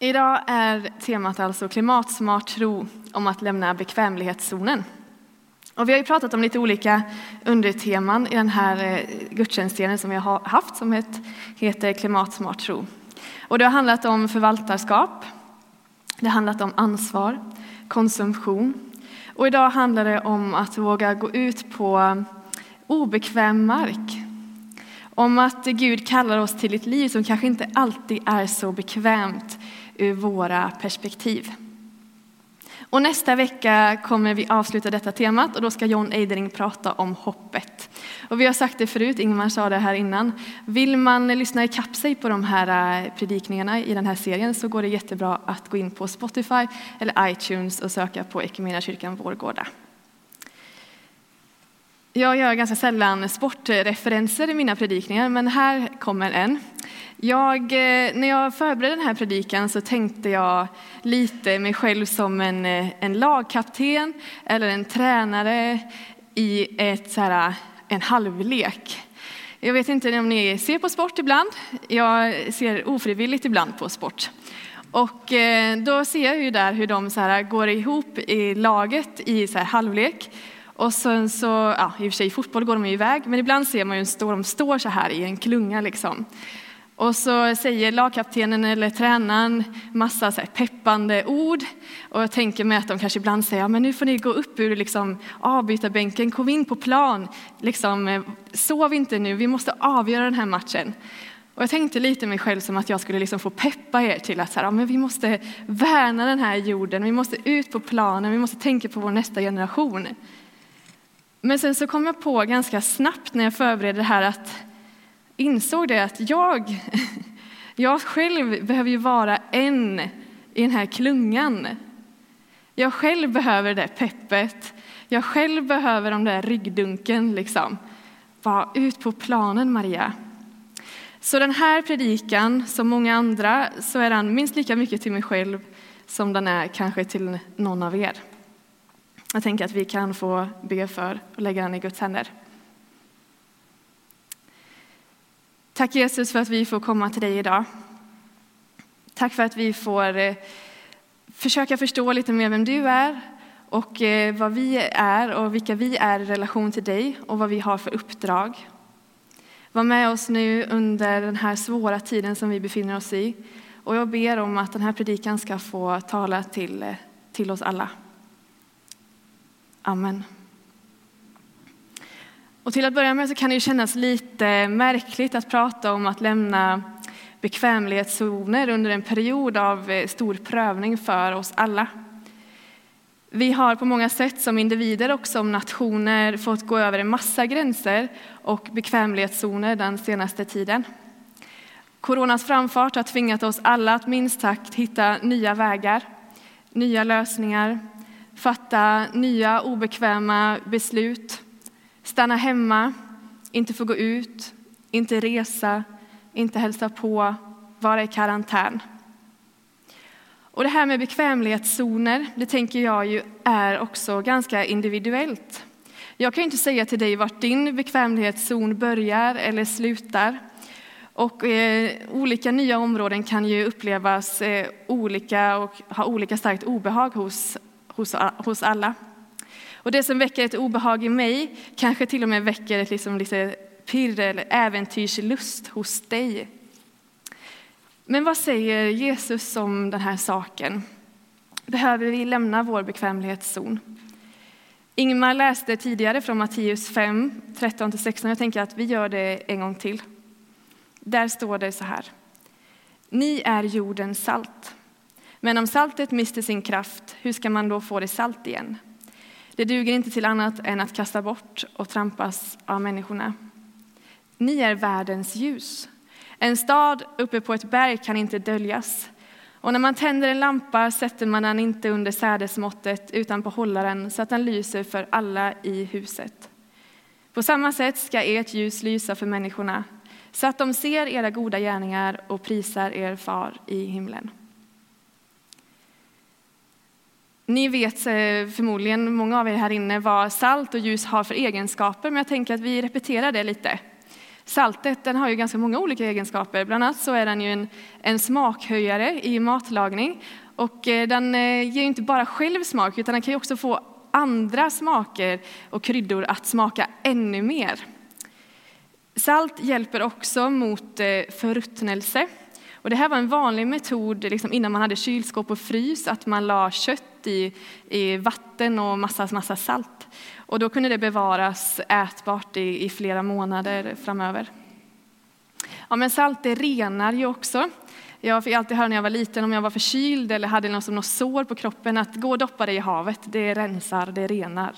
Idag är temat alltså klimatsmart tro om att lämna bekvämlighetszonen. Och vi har ju pratat om lite olika underteman i den här eh, gudstjänstdelen som vi har haft som heter klimatsmart tro. Och det har handlat om förvaltarskap, det har handlat om ansvar, konsumtion och idag handlar det om att våga gå ut på obekväm mark. Om att Gud kallar oss till ett liv som kanske inte alltid är så bekvämt ur våra perspektiv. Och nästa vecka kommer vi avsluta detta temat och då ska John Eidering prata om hoppet. Och vi har sagt det förut, Ingmar sa det här innan. Vill man lyssna ikapp sig på de här eh, predikningarna i den här serien så går det jättebra att gå in på Spotify eller iTunes och söka på Equmeniakyrkan Vårgårda. Jag gör ganska sällan sportreferenser i mina predikningar, men här kommer en. Jag, eh, när jag förberedde den här predikan så tänkte jag lite mig själv som en, eh, en lagkapten eller en tränare i ett, så här, eh, en halvlek. Jag vet inte om ni ser på sport ibland. Jag ser ofrivilligt ibland på sport. Och då ser jag ju där hur de så här går ihop i laget i så här halvlek. Och sen så, ja, i och för sig i fotboll går de iväg, men ibland ser man ju att de står så här i en klunga liksom. Och så säger lagkaptenen eller tränaren massa så peppande ord. Och jag tänker mig att de kanske ibland säger, men nu får ni gå upp ur liksom avbytarbänken, kom in på plan. Liksom, eh, sov inte nu, vi måste avgöra den här matchen. Och jag tänkte lite mig själv som att jag skulle liksom få peppa er till att så här, ja, men vi måste värna den här jorden, vi måste ut på planen, vi måste tänka på vår nästa generation. Men sen så kom jag på ganska snabbt när jag förberedde det här att insåg det att jag, jag själv behöver ju vara en i den här klungan. Jag själv behöver det peppet. Jag själv behöver de där ryggdunken liksom. Bara ut på planen Maria. Så den här predikan, som många andra, så är den minst lika mycket till mig själv som den är kanske till någon av er. Jag tänker att vi kan få be för och lägga den i Guds händer. Tack Jesus för att vi får komma till dig idag. Tack för att vi får eh, försöka förstå lite mer vem du är och eh, vad vi är och vilka vi är i relation till dig och vad vi har för uppdrag. Var med oss nu under den här svåra tiden som vi befinner oss i. Och jag ber om att den här predikan ska få tala till, eh, till oss alla. Amen. Och till att börja med så kan det ju kännas lite märkligt att prata om att lämna bekvämlighetszoner under en period av eh, stor prövning för oss alla. Vi har på många sätt som individer och som nationer fått gå över en massa gränser och bekvämlighetszoner den senaste tiden. Coronas framfart har tvingat oss alla att minst sagt hitta nya vägar, nya lösningar, fatta nya obekväma beslut stanna hemma, inte få gå ut, inte resa, inte hälsa på, vara i karantän. Och det här med bekvämlighetszoner, det tänker jag ju är också ganska individuellt. Jag kan inte säga till dig vart din bekvämlighetszon börjar eller slutar. Och eh, olika nya områden kan ju upplevas eh, olika och ha olika starkt obehag hos, hos, hos alla. Och det som väcker ett obehag i mig kanske till och med väcker ett liksom lite pirr eller äventyrslust hos dig. Men vad säger Jesus om den här saken? Behöver vi lämna vår bekvämlighetszon? Ingmar läste tidigare från Matteus 5, 13-16. Jag tänker att vi gör det en gång till. Där står det så här. Ni är jordens salt. Men om saltet mister sin kraft, hur ska man då få det salt igen? Det duger inte till annat än att kasta bort och trampas av människorna. Ni är världens ljus. En stad uppe på ett berg kan inte döljas. Och när man tänder en lampa sätter man den inte under sädesmåttet utan på hållaren så att den lyser för alla i huset. På samma sätt ska ert ljus lysa för människorna så att de ser era goda gärningar och prisar er far i himlen. Ni vet eh, förmodligen, många av er här inne, vad salt och ljus har för egenskaper, men jag tänker att vi repeterar det lite. Saltet den har ju ganska många olika egenskaper. Bland annat så är den ju en, en smakhöjare i matlagning. Och eh, den eh, ger ger inte bara själv smak, utan den kan ju också få andra smaker och kryddor att smaka ännu mer. Salt hjälper också mot förruttnelse. Och det här var en vanlig metod liksom innan man hade kylskåp och frys, att man la kött i, i vatten och massa, massa salt. Och då kunde det bevaras ätbart i, i flera månader framöver. Ja, men salt det renar ju också. Jag fick alltid höra när jag var liten om jag var förkyld eller hade något, något sår på kroppen att gå och doppa dig i havet, det rensar, det renar.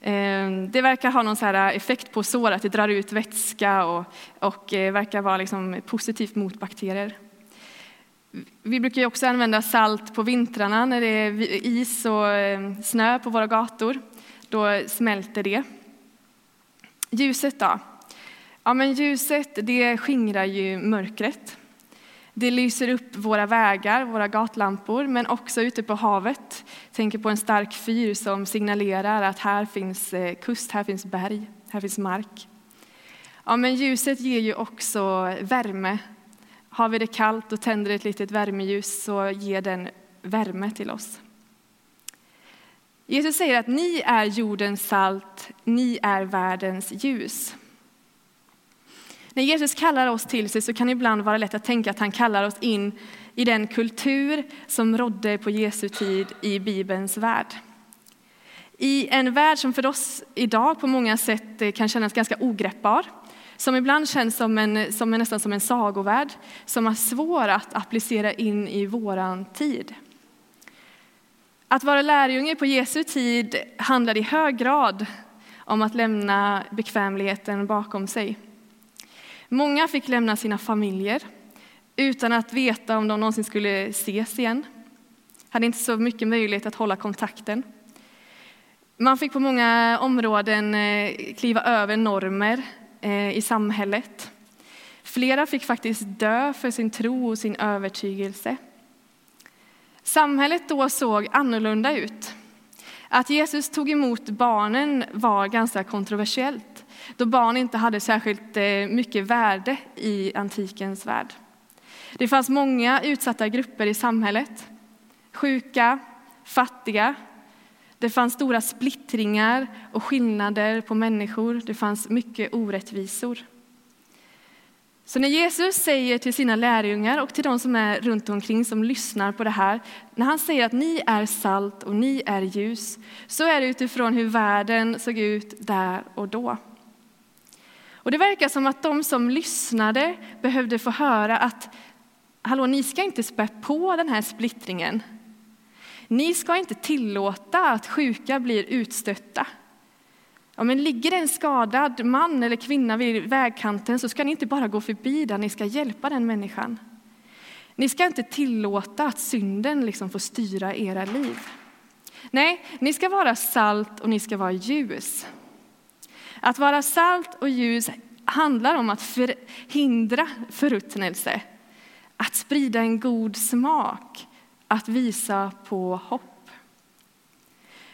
Ehm, det verkar ha någon så effekt på sår, att det drar ut vätska och, och eh, verkar vara liksom positivt mot bakterier. Vi brukar också använda salt på vintrarna när det är is och eh, snö på våra gator. Då smälter det. Ljuset då? Ja, men ljuset det skingrar ju mörkret. Det lyser upp våra vägar, våra gatlampor, men också ute på havet. Tänker på en stark fyr som signalerar att här finns eh, kust, här finns berg, här finns mark. Ja, men ljuset ger ju också värme. Har vi det kallt och tänder ett litet värmeljus så ger den värme till oss. Jesus säger att ni är jordens salt, ni är världens ljus. När Jesus kallar oss till sig så kan det ibland vara lätt att tänka att han kallar oss in i den kultur som rådde på Jesu tid i Bibelns värld. I en värld som för oss idag på många sätt eh, kan kännas ganska ogreppbar, som ibland känns som en, som en, nästan som en sagovärld, som är svår att applicera in i våran tid. Att vara lärjunge på Jesu tid handlar i hög grad om att lämna bekvämligheten bakom sig. Många fick lämna sina familjer utan att veta om de någonsin skulle ses igen. Hade inte så mycket möjlighet att hålla kontakten. Man fick på många områden eh, kliva över normer Eh, i samhället. Flera fick faktiskt dö för sin tro och sin övertygelse. Samhället då såg annorlunda ut. Att Jesus tog emot barnen var ganska kontroversiellt då barn inte hade särskilt eh, mycket värde i antikens värld. Det fanns många utsatta grupper i samhället. Sjuka, fattiga. Det fanns stora splittringar och skillnader på människor. Det fanns mycket orättvisor. Så när Jesus säger till sina lärjungar och till de som är runt omkring som lyssnar på det här, när han säger att ni är salt och ni är ljus, så är det utifrån hur världen såg ut där och då. Och det verkar som att de som lyssnade behövde få höra att hallå, ni ska inte spä på den här splittringen. Ni ska inte tillåta att sjuka blir utstötta. Ja, men ligger en skadad man eller kvinna vid vägkanten så ska ni inte bara gå förbi där, ni ska hjälpa den människan. Ni ska inte tillåta att synden liksom får styra era liv. Nej, ni ska vara salt och ni ska vara ljus. Att vara salt och ljus handlar om att förhindra förruttnelse, att sprida en god smak, att visa på hopp.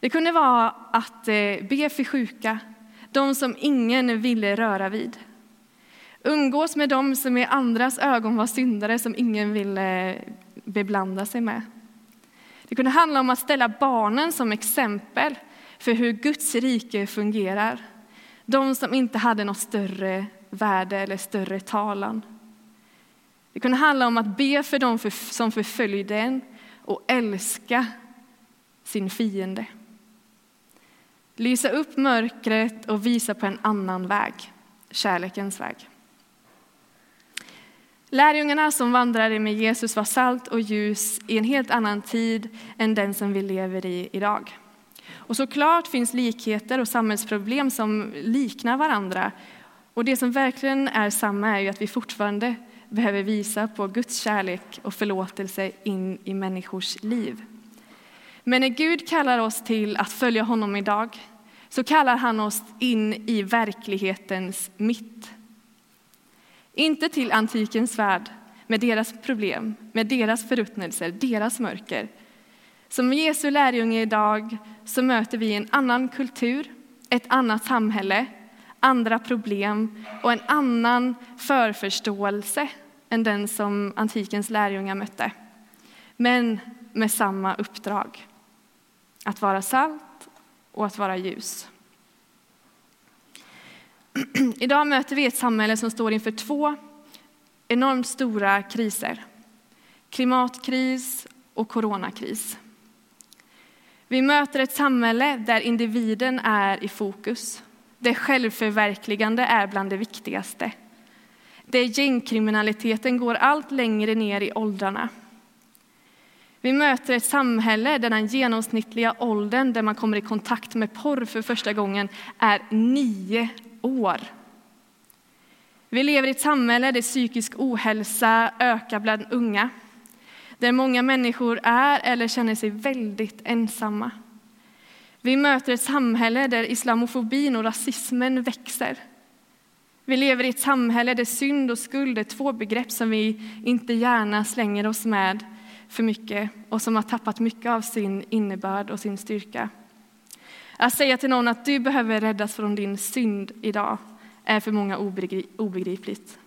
Det kunde vara att eh, be för sjuka, de som ingen ville röra vid. Umgås med dem som i andras ögon var syndare som ingen ville eh, beblanda sig med. Det kunde handla om att ställa barnen som exempel för hur Guds rike fungerar. De som inte hade något större värde eller större talan. Det kunde handla om att be för dem som förföljde en och älska sin fiende. Lysa upp mörkret och visa på en annan väg, kärlekens väg. Lärjungarna som vandrade med Jesus var salt och ljus i en helt annan tid än den som vi lever i idag. Och såklart finns likheter och samhällsproblem som liknar varandra. Och det som verkligen är samma är ju att vi fortfarande behöver visa på Guds kärlek och förlåtelse in i människors liv. Men när Gud kallar oss till att följa honom idag så kallar han oss in i verklighetens mitt. Inte till antikens värld med deras problem, med deras förruttnelser, deras mörker, som Jesu lärjunge idag så möter vi en annan kultur, ett annat samhälle, andra problem och en annan förförståelse än den som antikens lärjungar mötte. Men med samma uppdrag. Att vara salt och att vara ljus. Idag möter vi ett samhälle som står inför två enormt stora kriser. Klimatkris och coronakris. Vi möter ett samhälle där individen är i fokus. Där självförverkligande är bland det viktigaste. Där gängkriminaliteten går allt längre ner i åldrarna. Vi möter ett samhälle där den genomsnittliga åldern där man kommer i kontakt med porr för första gången är nio år. Vi lever i ett samhälle där psykisk ohälsa ökar bland unga. Där många människor är eller känner sig väldigt ensamma. Vi möter ett samhälle där islamofobin och rasismen växer. Vi lever i ett samhälle där synd och skuld är två begrepp som vi inte gärna slänger oss med för mycket och som har tappat mycket av sin innebörd och sin styrka. Att säga till någon att du behöver räddas från din synd idag är för många obegripligt.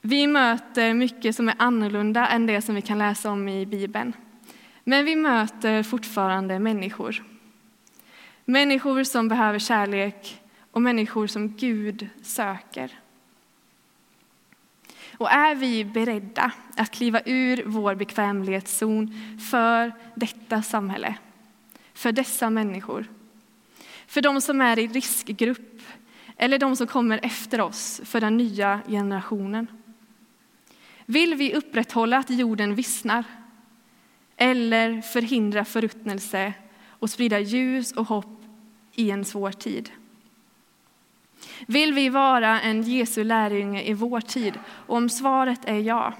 Vi möter mycket som är annorlunda än det som vi kan läsa om i Bibeln. Men vi möter fortfarande människor. Människor som behöver kärlek och människor som Gud söker. Och är vi beredda att kliva ur vår bekvämlighetszon för detta samhälle, för dessa människor, för de som är i riskgrupp eller de som kommer efter oss, för den nya generationen? Vill vi upprätthålla att jorden vissnar eller förhindra förruttnelse och sprida ljus och hopp i en svår tid? Vill vi vara en Jesu lärjunge i vår tid? Och om svaret är ja,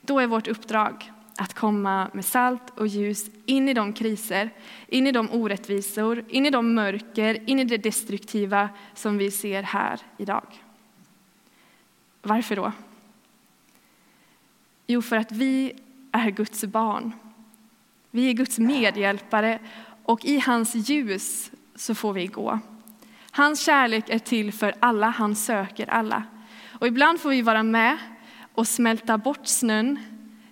då är vårt uppdrag att komma med salt och ljus in i de kriser, in i de orättvisor, in i de mörker, in i det destruktiva som vi ser här idag. Varför då? Jo, för att vi är Guds barn. Vi är Guds medhjälpare och i hans ljus så får vi gå. Hans kärlek är till för alla, han söker alla. Och ibland får vi vara med och smälta bort snön,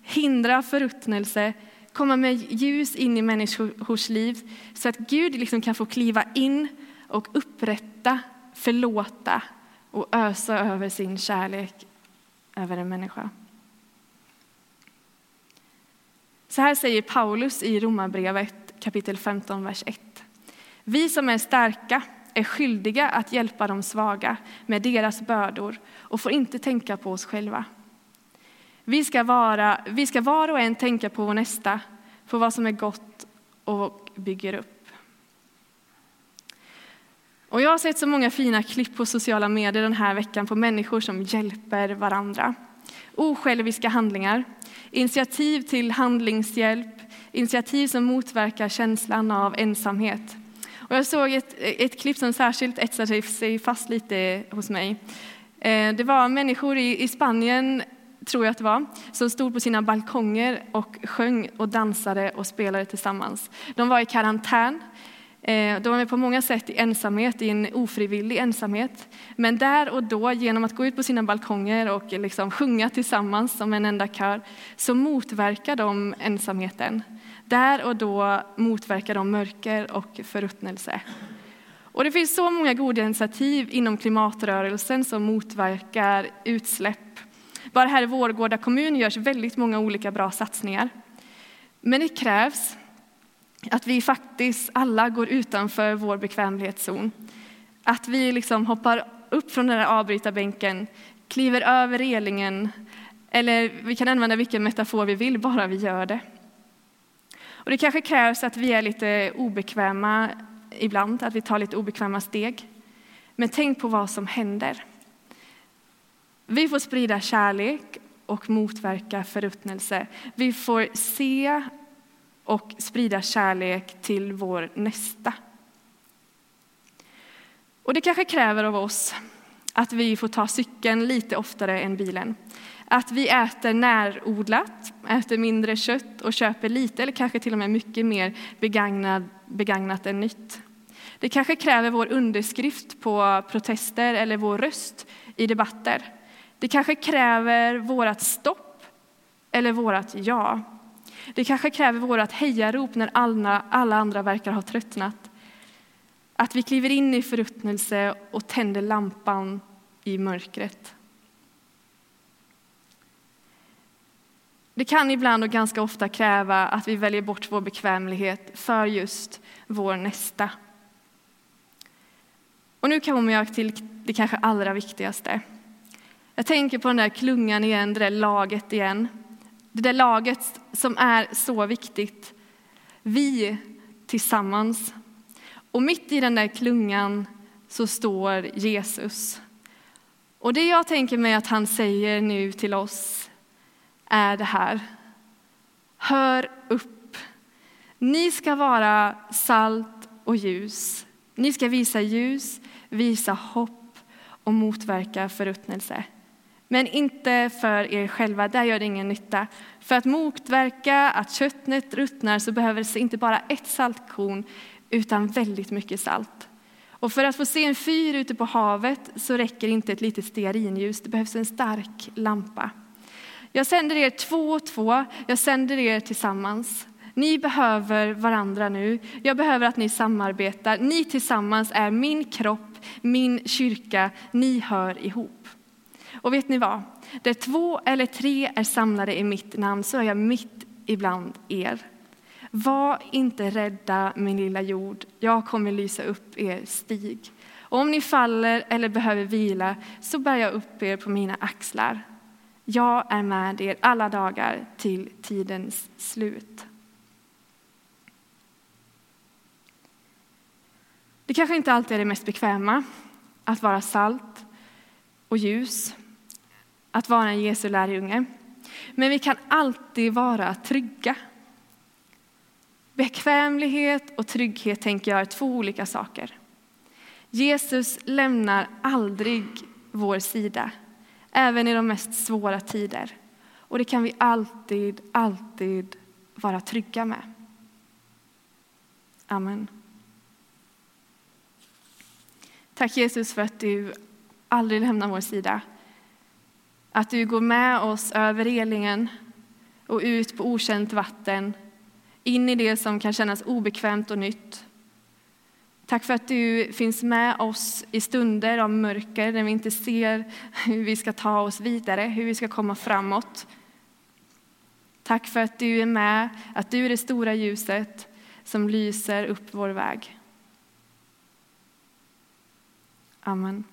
hindra förruttnelse, komma med ljus in i människors liv så att Gud liksom kan få kliva in och upprätta, förlåta och ösa över sin kärlek över en människa. Så här säger Paulus i Romarbrevet kapitel 15, vers 1. Vi som är starka är skyldiga att hjälpa de svaga med deras bördor och får inte tänka på oss själva. Vi ska, vara, vi ska var och en tänka på vår nästa, på vad som är gott och bygger upp. Och jag har sett så många fina klipp på sociala medier den här veckan på människor som hjälper varandra. Osjälviska handlingar, initiativ till handlingshjälp, initiativ som motverkar känslan av ensamhet. Och jag såg ett, ett klipp som särskilt etsade sig fast lite hos mig. Eh, det var människor i, i Spanien, tror jag att det var, som stod på sina balkonger och sjöng och dansade och spelade tillsammans. De var i karantän. Eh, de är på många sätt i ensamhet, i en ofrivillig ensamhet. Men där och då, genom att gå ut på sina balkonger och liksom sjunga tillsammans som en enda kör, så motverkar de ensamheten. Där och då motverkar de mörker och förruttnelse. Och det finns så många goda initiativ inom klimatrörelsen som motverkar utsläpp. Bara här i Vårgårda kommun görs väldigt många olika bra satsningar. Men det krävs att vi faktiskt alla går utanför vår bekvämlighetszon. Att vi liksom hoppar upp från den där avbrytarbänken, kliver över relingen, eller vi kan använda vilken metafor vi vill, bara vi gör det. Och det kanske krävs att vi är lite obekväma ibland, att vi tar lite obekväma steg. Men tänk på vad som händer. Vi får sprida kärlek och motverka förruttnelse. Vi får se och sprida kärlek till vår nästa. Och det kanske kräver av oss att vi får ta cykeln lite oftare än bilen. Att vi äter närodlat, äter mindre kött och köper lite eller kanske till och med mycket mer begagnat, begagnat än nytt. Det kanske kräver vår underskrift på protester eller vår röst i debatter. Det kanske kräver vårt stopp eller vårt ja. Det kanske kräver vårt hejarop när alla, alla andra verkar ha tröttnat. Att vi kliver in i förruttnelse och tänder lampan i mörkret. Det kan ibland och ganska ofta kräva att vi väljer bort vår bekvämlighet för just vår nästa. Och nu kommer jag till det kanske allra viktigaste. Jag tänker på den där klungan igen, det där laget igen. Det där laget som är så viktigt. Vi tillsammans. Och mitt i den där klungan så står Jesus. Och det jag tänker mig att han säger nu till oss är det här. Hör upp. Ni ska vara salt och ljus. Ni ska visa ljus, visa hopp och motverka förruttnelse. Men inte för er själva, där gör det ingen nytta. För att motverka att köttet ruttnar så behöver det inte bara ett saltkorn utan väldigt mycket salt. Och för att få se en fyr ute på havet så räcker inte ett litet stearinljus, det behövs en stark lampa. Jag sänder er två och två, jag sänder er tillsammans. Ni behöver varandra nu. Jag behöver att ni samarbetar. Ni tillsammans är min kropp, min kyrka. Ni hör ihop. Och vet ni vad? Där två eller tre är samlade i mitt namn så är jag mitt ibland er. Var inte rädda, min lilla jord. Jag kommer lysa upp er stig. Och om ni faller eller behöver vila så bär jag upp er på mina axlar. Jag är med er alla dagar till tidens slut. Det kanske inte alltid är det mest bekväma att vara salt och ljus, att vara en Jesu lärjunge. Men vi kan alltid vara trygga. Bekvämlighet och trygghet tänker jag är två olika saker. Jesus lämnar aldrig vår sida, även i de mest svåra tider. Och det kan vi alltid, alltid vara trygga med. Amen. Tack Jesus för att du aldrig lämnar vår sida. Att du går med oss över relingen och ut på okänt vatten, in i det som kan kännas obekvämt och nytt. Tack för att du finns med oss i stunder av mörker när vi inte ser hur vi ska ta oss vidare, hur vi ska komma framåt. Tack för att du är med, att du är det stora ljuset som lyser upp vår väg. Amen.